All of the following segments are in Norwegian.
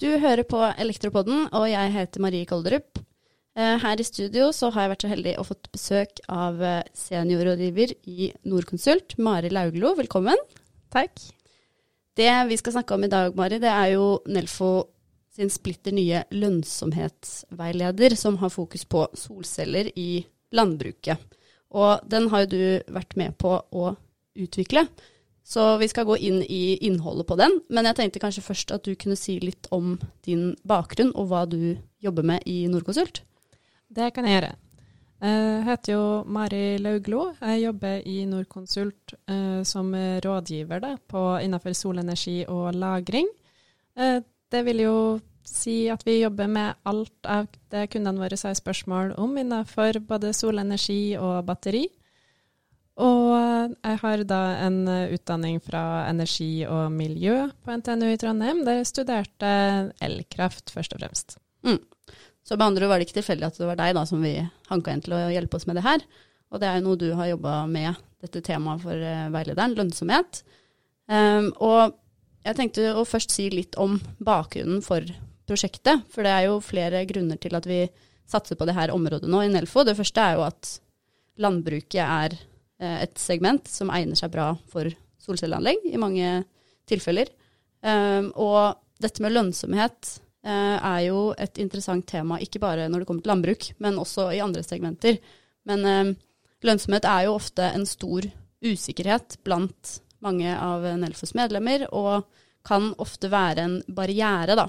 Du hører på Elektropodden, og jeg heter Marie Kolderup. Eh, her i studio så har jeg vært så heldig å fått besøk av eh, seniorrådgiver i Norconsult, Mari Lauglo. Velkommen. Takk. Det vi skal snakke om i dag, Mari, det er jo Nelfo sin splitter nye lønnsomhetsveileder, som har fokus på solceller i landbruket. Og den har jo du vært med på å utvikle. Så vi skal gå inn i innholdet på den. Men jeg tenkte kanskje først at du kunne si litt om din bakgrunn og hva du jobber med i Norconsult. Det kan jeg gjøre. Jeg heter jo Mari Lauglo. Jeg jobber i Norconsult uh, som rådgiver på, innenfor solenergi og lagring. Uh, det vil jo si at vi jobber med alt av det kundene våre har spørsmål om innenfor både solenergi og batteri. Og jeg har da en utdanning fra energi og miljø på NTNU i Trondheim, der jeg studerte elkraft, først og fremst. Mm. Så med andre var det ikke tilfeldig at det var deg da som vi hanka inn til å hjelpe oss med det her. Og det er jo noe du har jobba med, dette temaet for uh, veilederen, lønnsomhet. Um, og jeg tenkte å først si litt om bakgrunnen for prosjektet. For det er jo flere grunner til at vi satser på det her området nå i Nelfo. Det første er jo at landbruket er Eh, et segment som egner seg bra for solcelleanlegg i mange tilfeller. Um, og dette med lønnsomhet uh, er jo et interessant tema, ikke bare når det kommer til landbruk, men også i andre segmenter. Men um, lønnsomhet er jo ofte en stor usikkerhet blant mange av Nelfos medlemmer, og kan ofte være en barriere, da.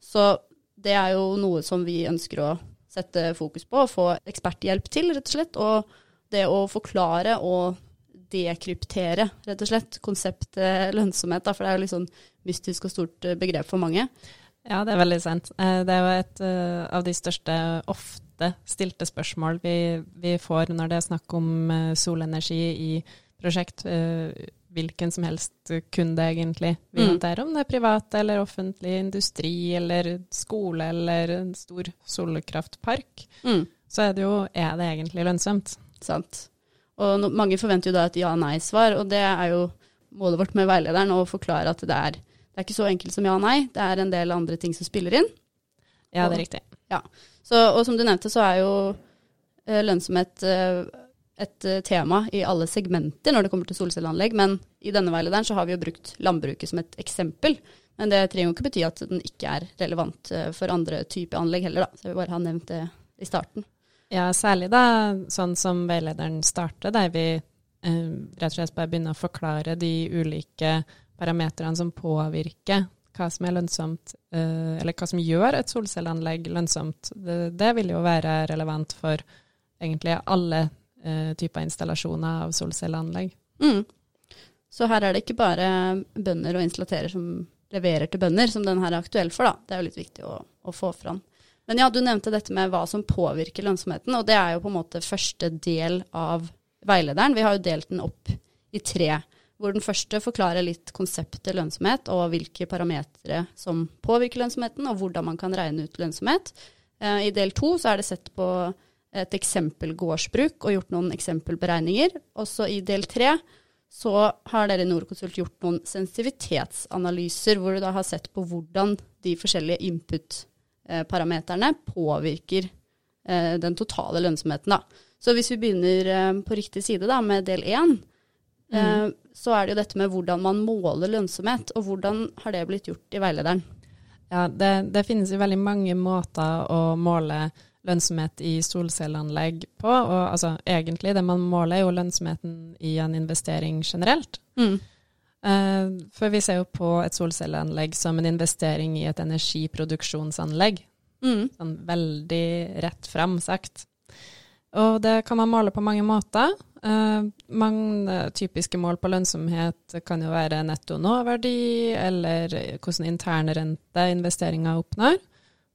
Så det er jo noe som vi ønsker å sette fokus på, og få eksperthjelp til, rett og slett. og det å forklare og dekryptere, rett og slett, konseptet lønnsomhet. Da, for det er jo litt sånn mystisk og stort eh, begrep for mange. Ja, det er veldig sant. Eh, det er jo et eh, av de største ofte stilte spørsmål vi, vi får når det er snakk om solenergi i prosjekt. Hvilken som helst kunde, egentlig, vi mm. håndterer. Om det er privat eller offentlig industri eller skole eller en stor solkraftpark. Mm. Så er det jo Er det egentlig lønnsomt? Sant? Og no, mange forventer jo da et ja-nei-svar, og det er jo målet vårt med veilederen å forklare at det er, det er ikke så enkelt som ja-nei, det er en del andre ting som spiller inn. Ja, det er riktig. Ja. Så, og som du nevnte, så er jo eh, lønnsomhet eh, et eh, tema i alle segmenter når det kommer til solcelleanlegg, men i denne veilederen så har vi jo brukt landbruket som et eksempel. Men det trenger jo ikke bety at den ikke er relevant for andre typer anlegg heller, da. Så jeg vil bare ha nevnt det i starten. Ja, særlig da sånn som veilederen starter, der vi eh, rett og slett bare begynner å forklare de ulike parametrene som påvirker hva som er lønnsomt, eh, eller hva som gjør et solcelleanlegg lønnsomt. Det, det, vil jo være relevant for egentlig alle eh, typer installasjoner av solcelleanlegg. Mm. Så her er det ikke bare bønder og installatører som leverer til bønder, som den her er aktuell for, da. Det er jo litt viktig å, å få fram. Men ja, du nevnte dette med hva som påvirker lønnsomheten, og det er jo på en måte første del av veilederen. Vi har jo delt den opp i tre, hvor den første forklarer litt konseptet lønnsomhet og hvilke parametere som påvirker lønnsomheten, og hvordan man kan regne ut lønnsomhet. Eh, I del to så er det sett på et eksempel gårdsbruk og gjort noen eksempelberegninger. Også i del tre så har dere i Norconsult gjort noen sensitivitetsanalyser, hvor du da har sett på hvordan de forskjellige input parameterne påvirker eh, den totale lønnsomheten. Da. Så hvis vi begynner eh, på riktig side da, med del én, mm. så er det jo dette med hvordan man måler lønnsomhet, og hvordan har det blitt gjort i veilederen? Ja, det, det finnes jo veldig mange måter å måle lønnsomhet i solcelleanlegg på. Og altså, egentlig det man måler, er jo lønnsomheten i en investering generelt. Mm. Uh, for vi ser jo på et solcelleanlegg som en investering i et energiproduksjonsanlegg. Mm. Sånn veldig rett fram sagt. Og det kan man måle på mange måter. Uh, mange typiske mål på lønnsomhet kan jo være netto nåverdi, eller hvordan internrente investeringer oppnår.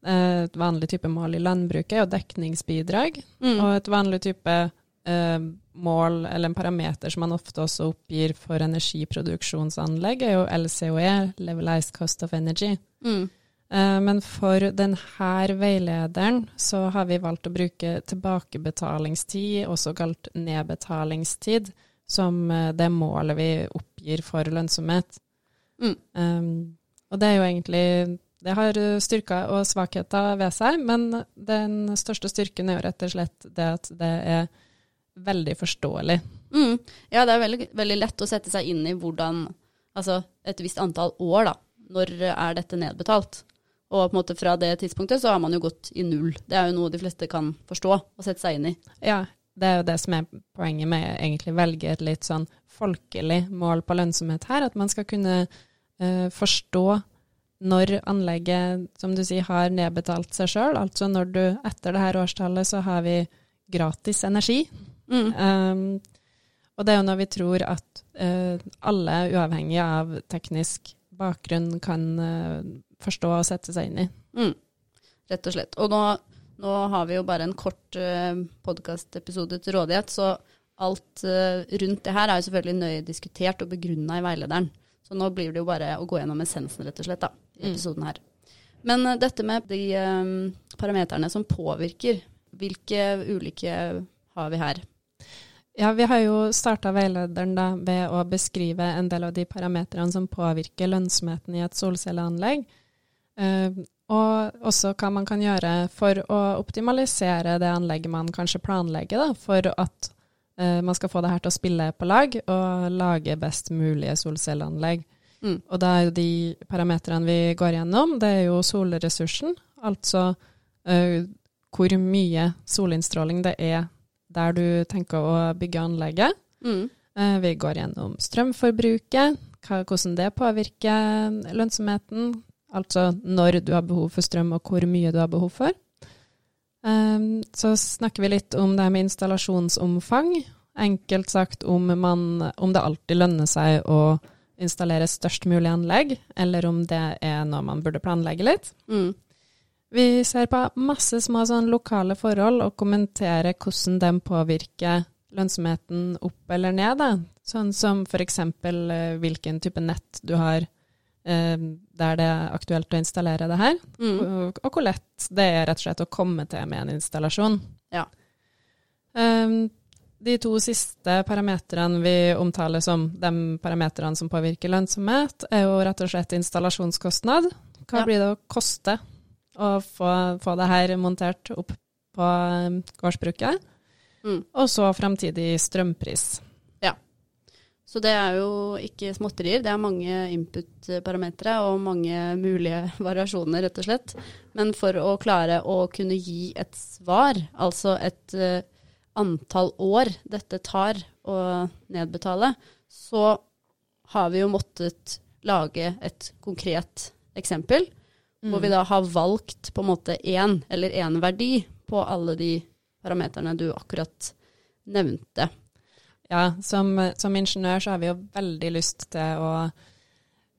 Uh, et vanlig type mål i landbruket er jo dekningsbidrag, mm. og et vanlig type mål, eller en parameter som man ofte også oppgir for energiproduksjonsanlegg, er jo LCOE, Levelized Cost of Energy. Mm. Uh, men for denne veilederen så har vi valgt å bruke tilbakebetalingstid, også kalt nedbetalingstid, som uh, det målet vi oppgir for lønnsomhet. Mm. Um, og det er jo egentlig det har styrker og svakheter ved seg, men den største styrken er jo rett og slett det at det er veldig forståelig. Mm. Ja, det er veldig, veldig, lett å sette seg inn i hvordan Altså et visst antall år, da. Når er dette nedbetalt? Og på en måte fra det tidspunktet så har man jo gått i null. Det er jo noe de fleste kan forstå og sette seg inn i. Ja, det er jo det som er poenget med egentlig velge et litt sånn folkelig mål på lønnsomhet her. At man skal kunne uh, forstå når anlegget, som du sier, har nedbetalt seg sjøl. Altså når du etter det her årstallet så har vi gratis energi. Mm. Um, og det er jo når vi tror at uh, alle, uavhengig av teknisk bakgrunn, kan uh, forstå og sette seg inn i. Mm. Rett og slett. Og nå, nå, har vi jo bare en kort uh, podkastepisode til rådighet, så alt uh, rundt det her er jo selvfølgelig nøye diskutert og begrunna i veilederen. Så nå blir det jo bare å gå gjennom essensen, rett og slett, da, i mm. episoden her. Men uh, dette med de um, parameterne som påvirker, hvilke ulike har vi her? Ja, vi har jo starta veilederen da ved å beskrive en del av de parametrene som påvirker lønnsomheten i et solcelleanlegg. Uh, og også hva man kan gjøre for å optimalisere det anlegget man kanskje planlegger, da, for at uh, man skal få det her til å spille på lag og lage best mulige solcelleanlegg. Mm. Og da er jo de parametrene vi går gjennom, det er jo solressursen, altså uh, hvor mye solinnstråling det er der du tenker å bygge anlegget. Mm. Eh, vi går gjennom strømforbruket, hvordan det påvirker lønnsomheten. Altså når du har behov for strøm, og hvor mye du har behov for. Eh, så snakker vi litt om det med installasjonsomfang. Enkelt sagt om, man, om det alltid lønner seg å installere størst mulig anlegg, eller om det er noe man burde planlegge litt. Mm. Vi ser på masse små sånn lokale forhold og kommenterer hvordan de påvirker lønnsomheten opp eller ned. Da. Sånn som f.eks. Eh, hvilken type nett du har eh, der det er aktuelt å installere det her, mm. og, og, hvor lett det er rett og slett å komme til med en installasjon. Ja. Um, de to siste parametrene vi omtaler som de parametrene som påvirker lønnsomhet, er jo rett og slett installasjonskostnad. Hva ja. blir det å koste og få, få det her montert opp på um, gårdsbruket. Mm. Og så fremtidig strømpris. Ja. Så det er jo ikke småtterier. Det er mange input-parametere og mange mulige variasjoner, rett og slett. Men for å klare å kunne gi et svar, altså et uh, antall år dette tar å nedbetale, så har vi jo måttet lage et konkret eksempel Mm. Hvor vi da har valgt på en måte én eller én verdi på alle de parameterne du akkurat nevnte. Ja, som, som, ingeniør så har vi jo veldig lyst til å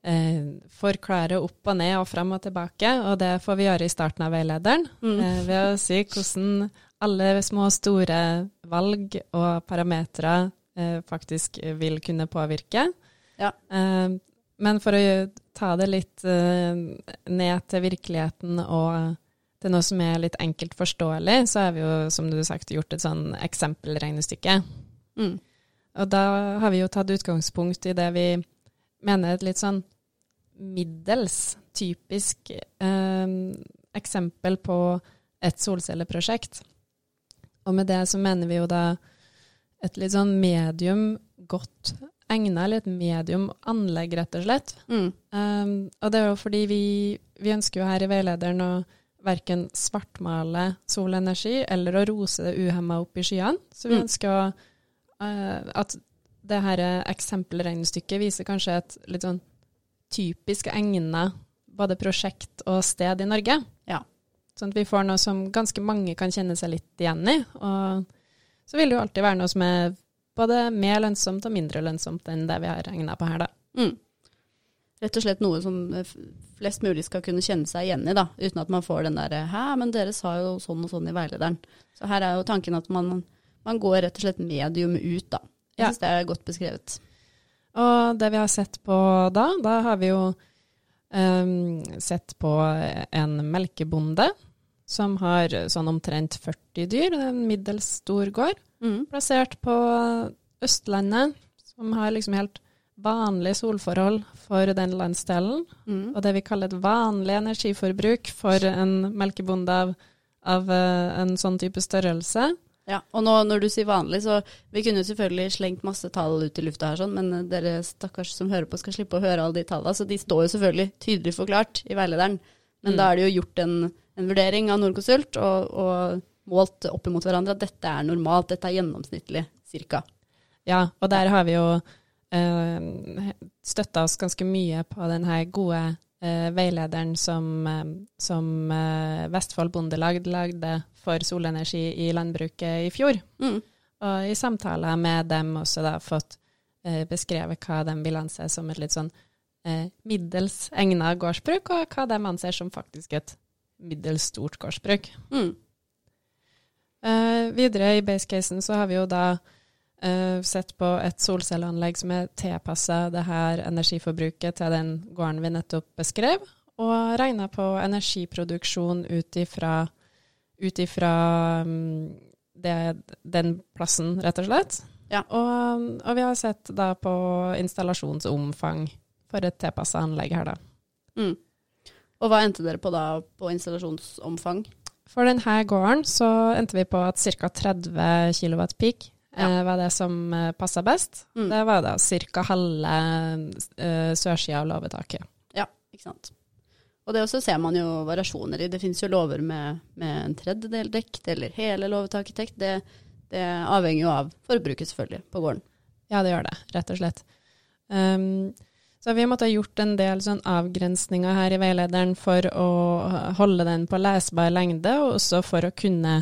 eh, forklare opp og ned og frem og tilbake, og det får vi gjøre i starten av veilederen. Mm. Eh, ved å si hvordan alle små og store valg og parametere eh, faktisk vil kunne påvirke. Ja. Eh, men for å ta det litt uh, ned til virkeligheten og til noe som er litt enkelt forståelig, så har vi jo, som du har sagt, gjort et sånn eksempelregnestykke. Mm. Og da har vi jo tatt utgangspunkt i det vi mener er et litt sånn middels typisk eh, eksempel på et solcelleprosjekt. Og med det så mener vi jo da et litt sånn medium godt egna eller et medium anlegg, rett og slett. Mm. Um, og det er jo fordi vi, vi, ønsker jo her i veilederen å verken svartmale solenergi eller å rose det uhemma opp i skyene. Så vi mm. ønsker å, uh, at det her eksempelregnestykket viser kanskje et litt sånn typisk egna både prosjekt og sted i Norge. Ja. Sånn at vi får noe som ganske mange kan kjenne seg litt igjen i. Og så vil det jo alltid være noe som er både mer lønnsomt og mindre lønnsomt enn det vi har regna på her, da. Mm. Rett og slett noe som flest mulig skal kunne kjenne seg igjen i, da, uten at man får den derre 'hæ, men dere sa jo sånn og sånn i veilederen'. Så her er jo tanken at man, man går rett og slett medium ut, da. Jeg ja. syns det er godt beskrevet. Og det vi har sett på da, da har vi jo um, sett på en melkebonde som har sånn omtrent 40 dyr, en middels stor gård, mm. plassert på Østlandet, som har liksom helt vanlige solforhold for den landsdelen, Mm. og det vi kaller et vanlig energiforbruk for en melkebonde av, av eh, en sånn type størrelse. Ja, og nå når du sier vanlig, så vi kunne jo selvfølgelig slengt masse tall ut i lufta her, sånn, men eh, dere stakkars som hører på skal slippe å høre alle de tallene. Så de står jo selvfølgelig tydelig forklart i veilederen. Men Mm. da er det jo gjort en, en vurdering av Norconsult og, og målt opp imot hverandre at dette er normalt, dette er gjennomsnittlig cirka. Ja, og der har vi jo eh, støtta oss ganske mye på den her gode eh, veilederen som, eh, som eh, Vestfold Bondelag lagde for solenergi i landbruket i fjor. Mm. Og i samtaler med dem også da fått eh, beskrevet hva de vil anse som et litt sånn eh, middels egna gårdsbruk, og hva de anser som faktisk et middels stort gårdsbruk. Mm. Eh, videre i basecasen så har vi jo da eh, sett på et solcelleanlegg som er tilpassa det her energiforbruket til den gården vi nettopp beskrev, og regna på energiproduksjon ut ifra ut ifra mm, det- den plassen, rett og slett. Ja. Og, og vi har sett da på installasjonsomfang for et tilpassa anlegg her, da. Mm. Og hva endte dere på da på installasjonsomfang? For denne gården så endte vi på at ca. 30 kW peak Ja. eh, var det som eh, passa best. Mm. Det var da ca. halve eh, sørsida av låvetaket. Ja, ikke sant. Og det også ser man jo variasjoner i. Det finnes jo lover med, med en tredjedel dekt, eller hele låvetaket dekt. Det, det avhenger jo av forbruket, selvfølgelig, på gården. Ja, det gjør det, rett og slett. Um, så vi måtte ha gjort en del sånn avgrensninger her i veilederen for å holde den på lesbar lengde, og også for å kunne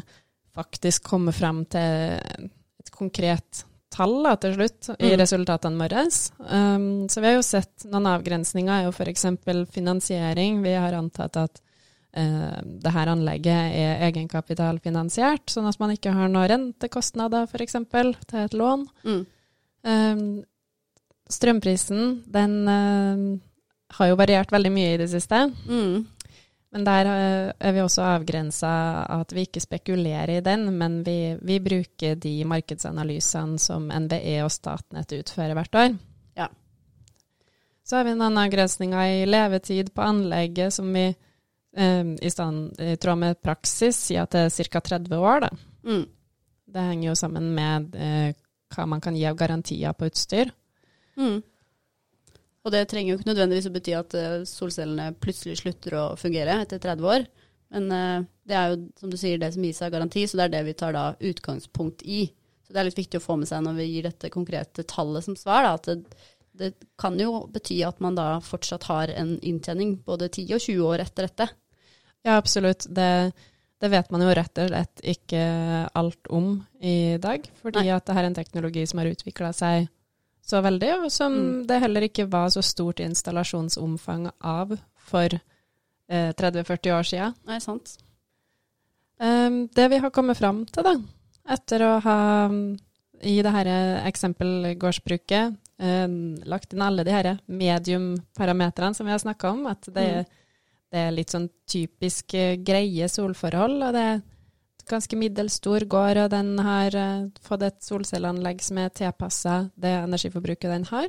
faktisk komme fram til et konkret tall da, til slutt i Mm. resultatene våre. Um, så vi har jo sett noen avgrensninger, er jo f.eks. finansiering. Vi har antatt at uh, det her anlegget er egenkapitalfinansiert, sånn at man ikke har noen rentekostnader f.eks. til et lån. Mm. Um, strømprisen, den uh, har jo variert veldig mye i det siste. Mm. Men der uh, er vi også avgrensa at vi ikke spekulerer i den, men vi, vi bruker de markedsanalysene som NVE og Statnett utfører hvert år. Ja. Så har vi noen avgrensninger i levetid på anlegget som vi uh, i, stand, i tråd med praksis sier at det er ca. 30 år. Mm. Det henger jo sammen med hva man kan gi av garantier på utstyr. Mm. Og det trenger jo ikke nødvendigvis å bety at eh, solcellene plutselig slutter å fungere etter 30 år. Men eh, det er jo, som du sier, det som gis av garanti, så det er det vi tar da utgangspunkt i. Så det er litt viktig å få med seg når vi gir dette konkrete tallet som svar, da, at det, det kan jo bety at man da fortsatt har en inntjening både 10 og 20 år etter dette. Ja, absolutt. Det, det vet man jo rett og slett ikke alt om i dag, fordi Nei. at det her er en teknologi som har utvikla seg så veldig, og som Mm. det heller ikke var så stort installasjonsomfang av for eh, 30-40 år siden. Nei, sant. Um, det vi har kommet fram til, da, etter å ha um, i det her eksempelgårdsbruket eh, lagt inn alle de her mediumparametrene som vi har snakka om, at det, Mm. det er litt sånn typisk eh, greie solforhold, og det er ganske middels stor gård, og den har eh, fått et solcelleanlegg som er tilpassa det energiforbruket den har.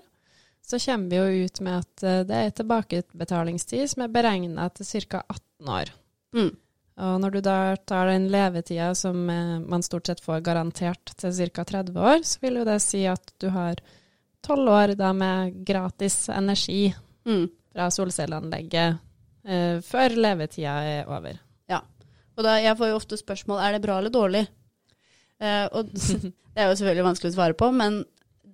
Så kommer vi jo ut med at eh, det er tilbakebetalingstid som er beregna til ca. 18 år. Mm. Og når du da tar den levetida som eh, man stort sett får garantert til ca. 30 år, så vil jo det si at du har 12 år da med gratis energi Mm. fra solcelleanlegget eh, før levetida er over. Og da, jeg får jo ofte spørsmål er det bra eller dårlig. Eh, og det er jo selvfølgelig vanskelig å svare på, men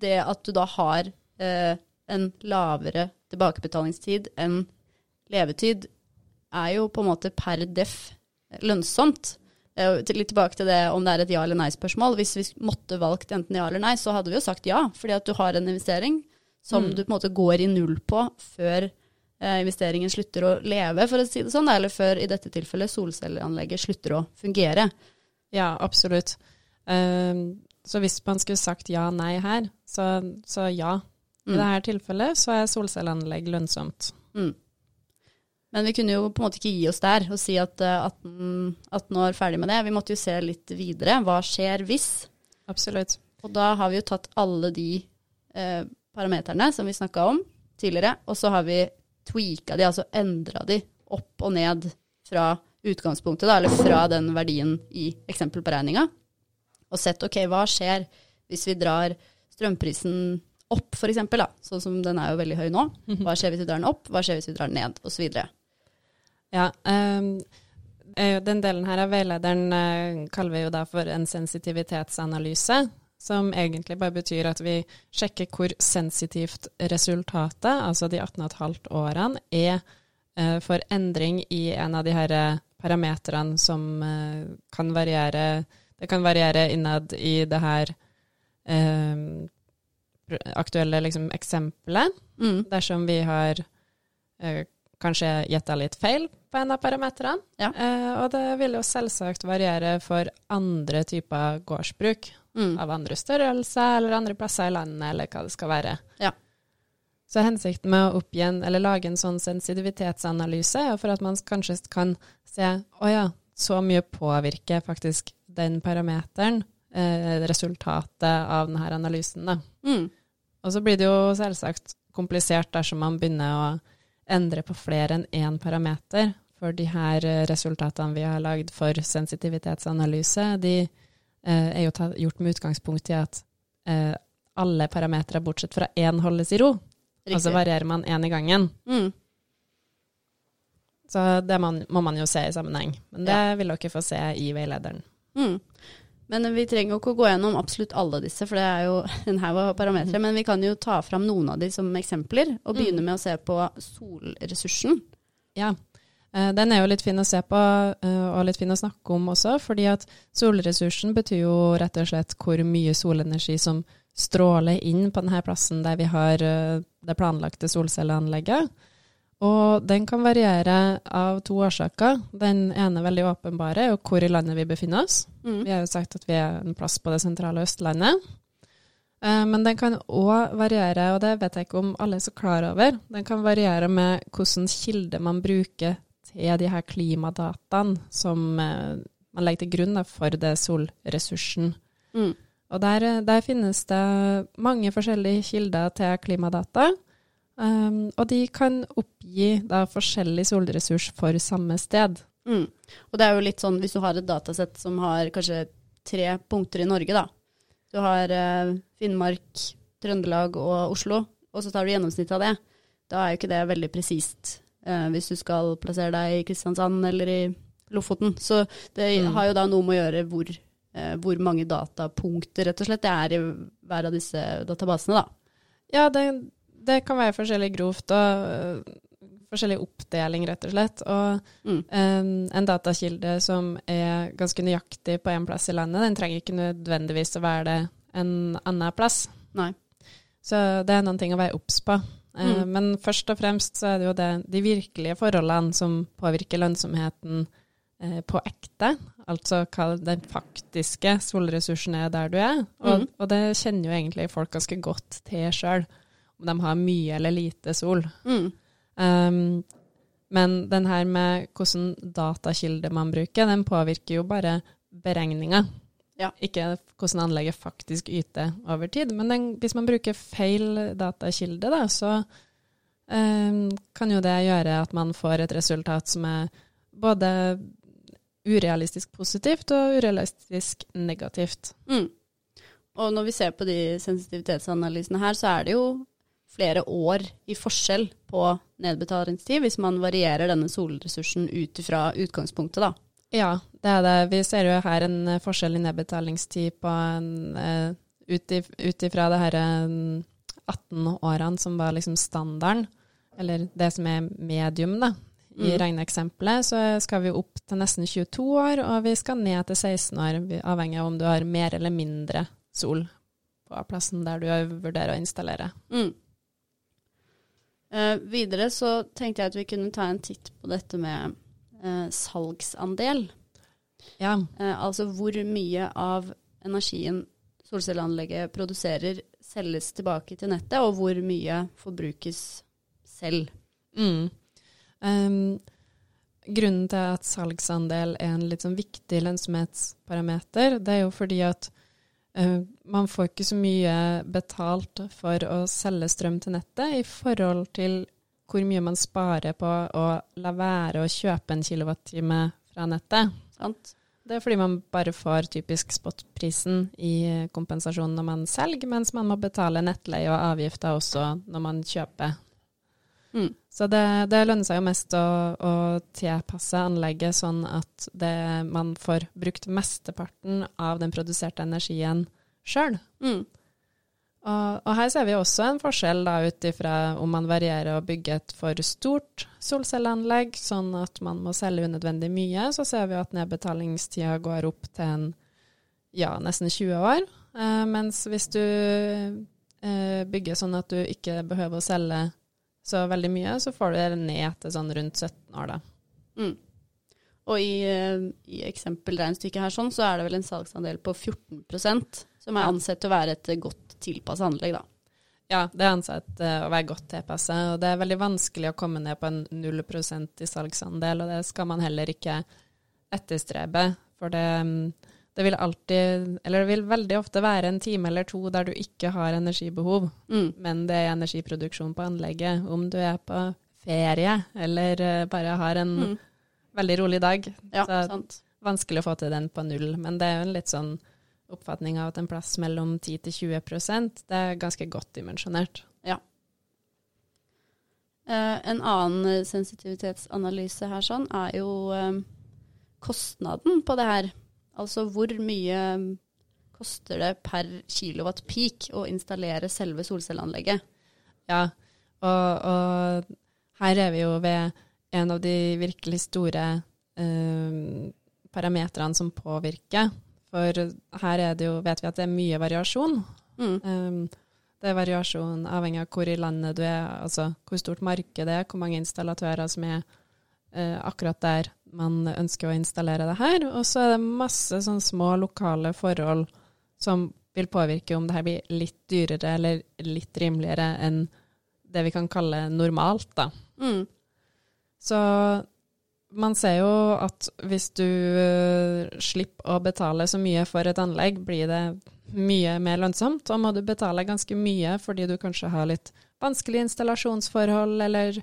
det at du da har eh, en lavere tilbakebetalingstid enn levetid, er jo på en måte per def lønnsomt. Eh, litt tilbake til det om det er et ja eller nei-spørsmål. Hvis vi måtte valgt enten ja eller nei, så hadde vi jo sagt ja, fordi at du har en investering som Mm. du på en måte går i null på før investeringen slutter å leve, for å si det sånn, eller før i dette tilfellet solcelleanlegget slutter å fungere. Ja, absolutt. Eh, så hvis man skulle sagt ja-nei her, så, så ja. I Mm. dette tilfellet så er solcelleanlegg lønnsomt. Mm. Men vi kunne jo på en måte ikke gi oss der og si at eh, 18, 18 år ferdig med det. Vi måtte jo se litt videre. Hva skjer hvis? Absolutt. Og da har vi jo tatt alle de eh, parameterne som vi snakka om tidligere, og så har vi tweaka de, altså endra de opp og ned fra utgangspunktet, da, eller fra den verdien i eksempelberegninga, og sett ok, hva skjer hvis vi drar strømprisen opp, f.eks., sånn som den er jo veldig høy nå. Mhm. Hva skjer hvis vi drar den opp, hva skjer hvis vi drar den ned, osv. Ja, um, den delen her av veilederen uh, kaller vi jo da for en sensitivitetsanalyse, som egentlig bare betyr at vi sjekker hvor sensitivt resultatet, altså de 18,5 årene, er uh, for endring i en av de her parametrene som uh, kan variere Det kan variere innad i det her aktuelle liksom, eksempelet. Mm. Dersom vi har eh, kanskje gjetta litt feil på en av parametrene. Ja. Eh, og det vil jo selvsagt variere for andre typer gårdsbruk. Mm. Av andre størrelser eller andre plasser i landet, eller hva det skal være. Ja. Så hensikten med å oppgi en, eller lage en sånn sensitivitetsanalyse er for at man kanskje kan se å ja, så mye påvirker faktisk den parameteren eh, resultatet av denne analysen. Da. Mm. Og så blir det jo selvsagt komplisert dersom man begynner å endre på flere enn én parameter. For de her resultatene vi har lagd for sensitivitetsanalyse, de er jo gjort med utgangspunkt i at eh, alle parametere bortsett fra én holdes i ro. Riktig. Og så varierer man én i gangen. Mm. Så det man, må man jo se i sammenheng. Men det vil dere få se i veilederen. Mm. Men vi trenger jo ikke å gå gjennom absolutt alle disse, for det er jo en haug av parametere. Men vi kan jo ta fram noen av de som eksempler, og begynne Mm. med å se på solressursen. Ja, eh, den er jo litt fin å se på, eh, og litt fin å snakke om også, fordi at solressursen betyr jo rett og slett hvor mye solenergi som stråler inn på denne plassen der vi har eh, det planlagte solcelleanlegget. Og den kan variere av to årsaker. Den ene veldig åpenbare er hvor i landet vi befinner oss. Mm. Vi har jo sagt at vi er en plass på det sentrale Østlandet. Eh, Men den kan òg variere, og det vet jeg ikke om alle er så klar over, den kan variere med hvilken kilde man bruker til de her klimadataene som eh, man legger til grunn for det solressursen. Mm. Og der, eh, der finnes det mange forskjellige kilder til klimadata. Um, og de kan oppgi da forskjellig solressurs for samme sted. Mm. Og det er jo litt sånn hvis du har et datasett som har kanskje tre punkter i Norge, da. Du har uh, Finnmark, Trøndelag og Oslo, og så tar du gjennomsnittet av det. Da er jo ikke det veldig presist eh, hvis du skal plassere deg i Kristiansand eller i Lofoten. Så det Mm. har jo da noe med å gjøre hvor, eh, hvor mange datapunkter rett og slett det er i hver av disse databasene, da. Ja, det, det kan være forskjellig grovt og øh, forskjellig oppdeling, rett og slett. Og Mm. en, en datakilde som er ganske nøyaktig på én plass i landet, den trenger ikke nødvendigvis å være det en annen plass. Nei. Så det er noen ting å være obs på. Eh, Mm. Men først og fremst så er det jo det, de virkelige forholdene som påvirker lønnsomheten eh, på ekte. Altså hva den faktiske solressursen er der du er. Og, Mm. og det kjenner jo egentlig folk ganske godt til sjøl, om de har mye eller lite sol. Mm. Um, men den her med hvordan datakilde man bruker, den påvirker jo bare beregninga. Ja. Ikke hvordan anlegget faktisk yter over tid. Men den, hvis man bruker feil datakilde, da, så um, kan jo det gjøre at man får et resultat som er både urealistisk positivt og urealistisk negativt. Mm. Og når vi ser på de sensitivitetsanalysene her, så er det jo flere år i forskjell på nedbetalingstid, hvis man varierer denne solressursen ut fra utgangspunktet, da. Ja, det er det. Vi ser jo her en eh, forskjell i nedbetalingstid på en, eh, ut ifra det her eh, 18 årene som var liksom standarden, eller det som er medium, da. I Mm. regneeksempelet så skal vi opp til nesten 22 år, og vi skal ned til 16 år, avhengig av om du har mer eller mindre sol på plassen der du vurderer å installere. Mm. Eh, videre så tenkte jeg at vi kunne ta en titt på dette med eh, salgsandel. Ja, Eh, altså hvor mye av energien solcelleanlegget produserer, selges tilbake til nettet, og hvor mye forbrukes selv. Mm. Um, grunnen til at salgsandel er en litt sånn viktig lønnsomhetsparameter, det er jo fordi at Uh, man får ikke så mye betalt for å selge strøm til nettet i forhold til hvor mye man sparer på å la være å kjøpe en kilowattime fra nettet. Sant. Det er fordi man bare får typisk spotprisen i kompensasjon når man selger, mens man må betale nettleie og avgifter også når man kjøper. Mm. Så det, det, lønner seg jo mest å, å tilpasse anlegget sånn at det, man får brukt mesteparten av den produserte energien sjøl. Mm. Og, og, her ser vi også en forskjell da ut ifra om man varierer å bygge et for stort solcelleanlegg, sånn at man må selge unødvendig mye, så ser vi at nedbetalingstida går opp til en, ja, nesten 20 år. Eh, mens hvis du eh, bygger sånn at du ikke behøver å selge så veldig mye, så får du det ned til sånn rundt 17 år, da. Mm. Og i, eh, i eksempelregnestykket her sånn, så er det vel en salgsandel på 14% som er ansett til å være et godt tilpasse anlegg, da. Ja, det er ansett uh, å være godt tilpasset. Og det er veldig vanskelig å komme ned på en 0 i salgsandel, og det skal man heller ikke etterstrebe. For det, mm, det, vil alltid, eller det vil veldig ofte være en time eller to der du ikke har energibehov, mm. men det er energiproduksjon på anlegget. Om du er på ferie eller uh, bare har en mm. veldig rolig dag. Ja, så sant. vanskelig å få til den på null. Men det er jo en litt sånn oppfatning av at en plass mellom 10 til 20% det er ganske godt dimensjonert. Ja. Uh, en annen sensitivitetsanalyse her sånn er jo uh, kostnaden på det her. Altså hvor mye koster det per kilowatt peak å installere selve solcelleanlegget? Ja, og, og, her er vi jo ved en av de virkelig store eh, parametrene som påvirker for her er det jo, vet vi at det er mye variasjon. Mm. Um, det er variasjon avhengig av hvor i landet du er, altså hvor stort markedet er, hvor mange installatører som er uh, akkurat der man ønsker å installere det her. Og så er det masse sånn små lokale forhold som vil påvirke om det her blir litt dyrere eller litt rimeligere enn det vi kan kalle normalt, da. Mm. Så man ser jo at hvis du uh, slipper å betale så mye for et anlegg, blir det mye mer lønnsomt. Og må du betale ganske mye fordi du kanskje har litt vanskelige installasjonsforhold, eller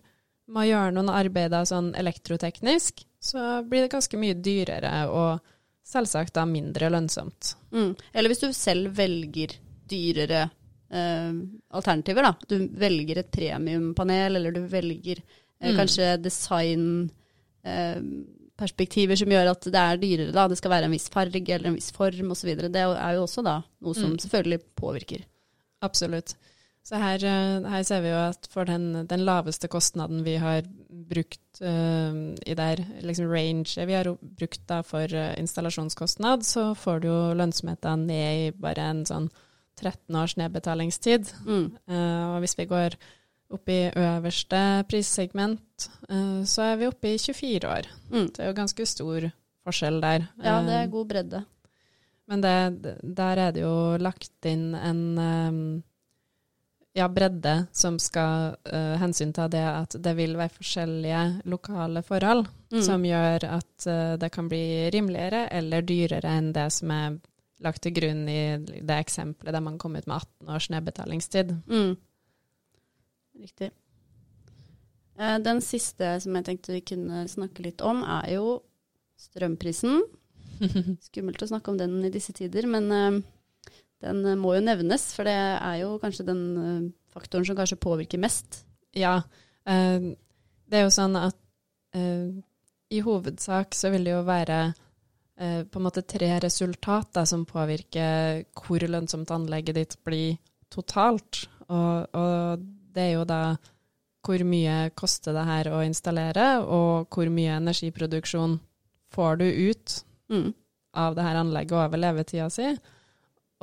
må gjøre noen arbeider sånn elektroteknisk, så blir det ganske mye dyrere og selvsagt da mindre lønnsomt. Mm. Eller hvis du selv velger dyrere eh, alternativer, da. Du velger et premiumpanel, eller du velger eh, mm. kanskje design Eh, perspektiver som gjør at det er dyrere. Da. Det skal være en viss farge eller en viss form osv. Det er jo også da noe som mm. selvfølgelig påvirker. Absolutt. Så her, eh, her, ser vi jo at for den, den laveste kostnaden vi har brukt uh, i der liksom range vi har brukt da for installasjonskostnad, så får du jo lønnsomheten ned i bare en sånn 13 års nedbetalingstid. Mm. Uh, og hvis vi går oppe i øverste prissegment, uh, så er vi oppe i 24 år. Mm. Det er jo ganske stor forskjell der. Ja, det er eh, god bredde. Men det, der er det jo lagt inn en um, ja, bredde som skal uh, hensynta det at det vil være forskjellige lokale forhold mm. som gjør at uh, det kan bli rimeligere eller dyrere enn det som er lagt til grunn i det eksempelet der man kom ut med 18 års nedbetalingstid. Mm. Riktig. Eh, den siste som jeg tenkte vi kunne snakke litt om, er jo strømprisen. Skummelt å snakke om den i disse tider, men eh, den må jo nevnes, for det er jo kanskje den eh, faktoren som kanskje påvirker mest. Ja, det er jo sånn at i hovedsak så vil det jo være på en måte tre resultater som påvirker hvor lønnsomt anlegget ditt blir totalt. Og, og det er jo da hvor mye koster det her å installere, og hvor mye energiproduksjon får du ut mm. av det her anlegget over levetida si.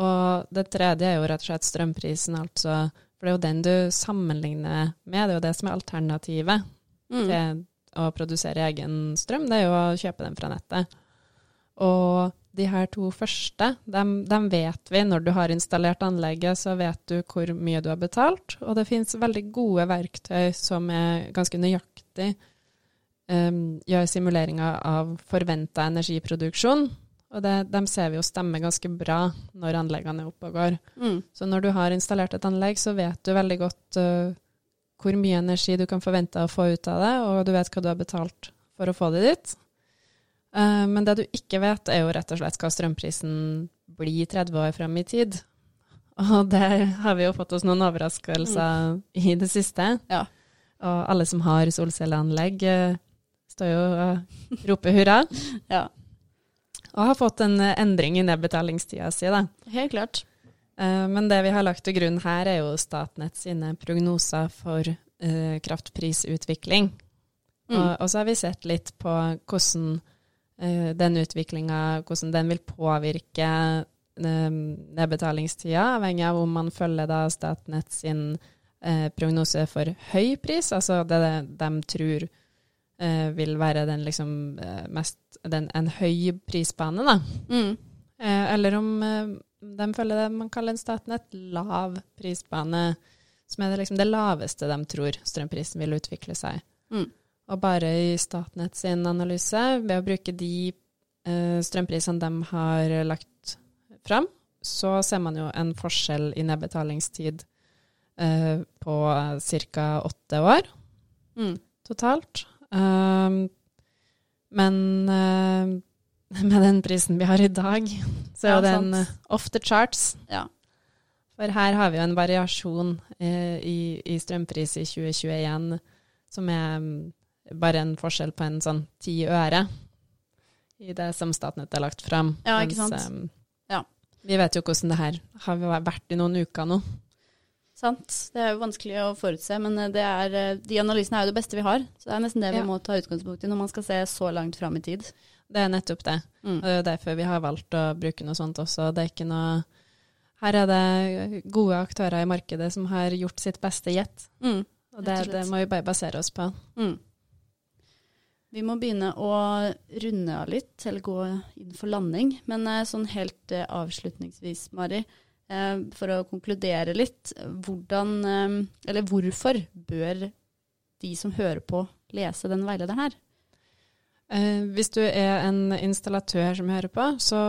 Og det tredje er jo rett og slett strømprisen, altså. For det er jo den du sammenligner med, det er jo det som er alternativet mm. til å produsere egen strøm, det er jo å kjøpe den fra nettet. Og de her to første, dem, dem, vet vi. Når du har installert anlegget, så vet du hvor mye du har betalt. Og det finnes veldig gode verktøy som er ganske nøyaktig um, gjør simuleringer av forventa energiproduksjon. Og det, dem ser vi jo stemmer ganske bra når anleggene er oppe og går. Mm. Så når du har installert et anlegg, så vet du veldig godt uh, hvor mye energi du kan forvente å få ut av det, og du vet hva du har betalt for å få det dit. Uh, men det du ikke vet, er jo rett og slett hva strømprisen blir 30 år frem i tid. Og der har vi jo fått oss noen overraskelser mm. i det siste. Ja. Og alle som har solcelleanlegg, uh, står jo og roper hurra. ja. Og har fått en endring i nedbetalingstida si, da. Helt klart. Eh, men det vi har lagt til grunn her, er jo Statnett sine prognoser for kraftprisutvikling. Mm. Og, og, så har vi sett litt på hvordan den utviklinga hvordan den vil påvirke uh, nedbetalingstida, avhengig av om man følger da Statnett sin prognose for høy pris, altså det de tror vil være den liksom mest den, en høy prisbane, da. Mm. eller om de følger det man kaller en Statnett lav prisbane, som er det, liksom det laveste de tror strømprisen vil utvikle seg. Mm. Og bare i Statnett sin analyse, ved å bruke de eh, strømprisene de har lagt fram, så ser man jo en forskjell i nedbetalingstid eh, på ca. åtte år mm. totalt. Um, men med den prisen vi har i dag, så er jo ja, den. Eh, off the charts. Ja. For her har vi jo en variasjon eh, i, i, strømpris i 2021 som er um, bare en forskjell på en sånn ti øre i det som Statnett har lagt fram. Ja, ikke sant. um, ja. Vi vet jo hvordan det her har vært i noen uker nå. Sant. Det er jo vanskelig å forutse, men eh, er, eh, de analysene er jo det beste vi har. Så det er nesten det vi må ta utgangspunkt i når man skal se så langt fram i tid. Det er nettopp det. Mm. Og det er jo derfor vi har valgt å bruke noe sånt også. Det er ikke noe Her er det gode aktører i markedet som har gjort sitt beste gjett. Mm. Og det, det, må vi bare basere oss på. Mm. Vi må begynne å runde av litt, eller gå inn for landing. Men eh, sånn helt uh, avslutningsvis, Mari, uh, for å konkludere litt. Hvordan, eller hvorfor bør de som hører på, lese den veilederen her? Eh, hvis du er en installatør som hører på, så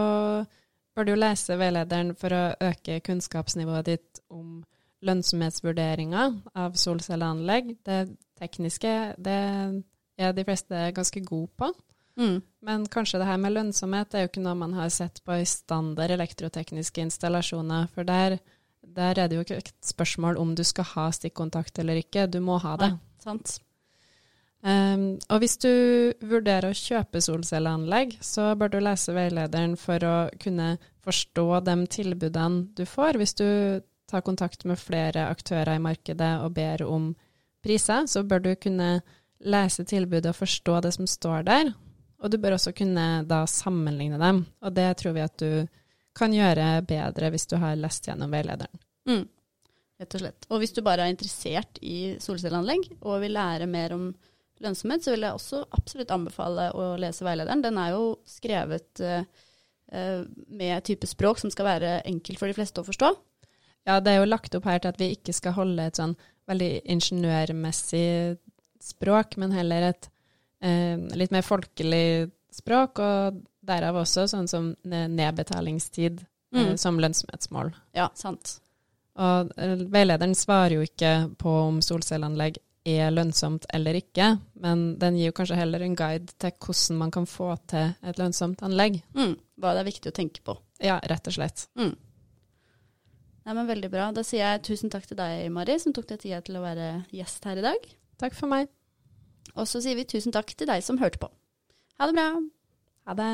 bør du lese veilederen for å øke kunnskapsnivået ditt om lønnsomhetsvurderinger av solcelleanlegg. Det tekniske det er de fleste ganske gode på. Mm. Men kanskje det her med lønnsomhet er jo ikke noe man har sett på i standard elektrotekniske installasjoner. For der, der er det jo ikke et spørsmål om du skal ha stikkontakt eller ikke, du må ha det. Ja, sant. Um, og hvis du vurderer å kjøpe solcelleanlegg, så bør du lese veilederen for å kunne forstå de tilbudene du får. Hvis du tar kontakt med flere aktører i markedet og ber om priser, så bør du kunne lese tilbudet og forstå det som står der. Og du bør også kunne da sammenligne dem, og det tror vi at du kan gjøre bedre hvis du har lest gjennom veilederen. Mm, rett og slett. Og hvis du bare er interessert i solcelleanlegg og vil lære mer om lønnsomhet, så vil jeg også absolutt anbefale å lese veilederen. Den er jo skrevet eh, med type språk som skal være enkelt for de fleste å forstå. Ja, det er jo lagt opp her til at vi ikke skal holde et sånn veldig ingeniørmessig språk, men heller et eh, litt mer folkelig språk, og derav også sånn som nedbetalingstid mm. eh, som lønnsomhetsmål. Ja, sant. Og veilederen svarer jo ikke på om solcelleanlegg er lønnsomt eller ikke, men den gir jo kanskje heller en guide til hvordan man kan få til et lønnsomt anlegg. Mm, hva det er viktig å tenke på. Ja, rett og slett. Mm. Nei, men Veldig bra. Da sier jeg tusen takk til deg, Mari, som tok deg tida til å være gjest her i dag. Takk for meg. Og så sier vi tusen takk til deg som hørte på. Ha det bra. Ha det.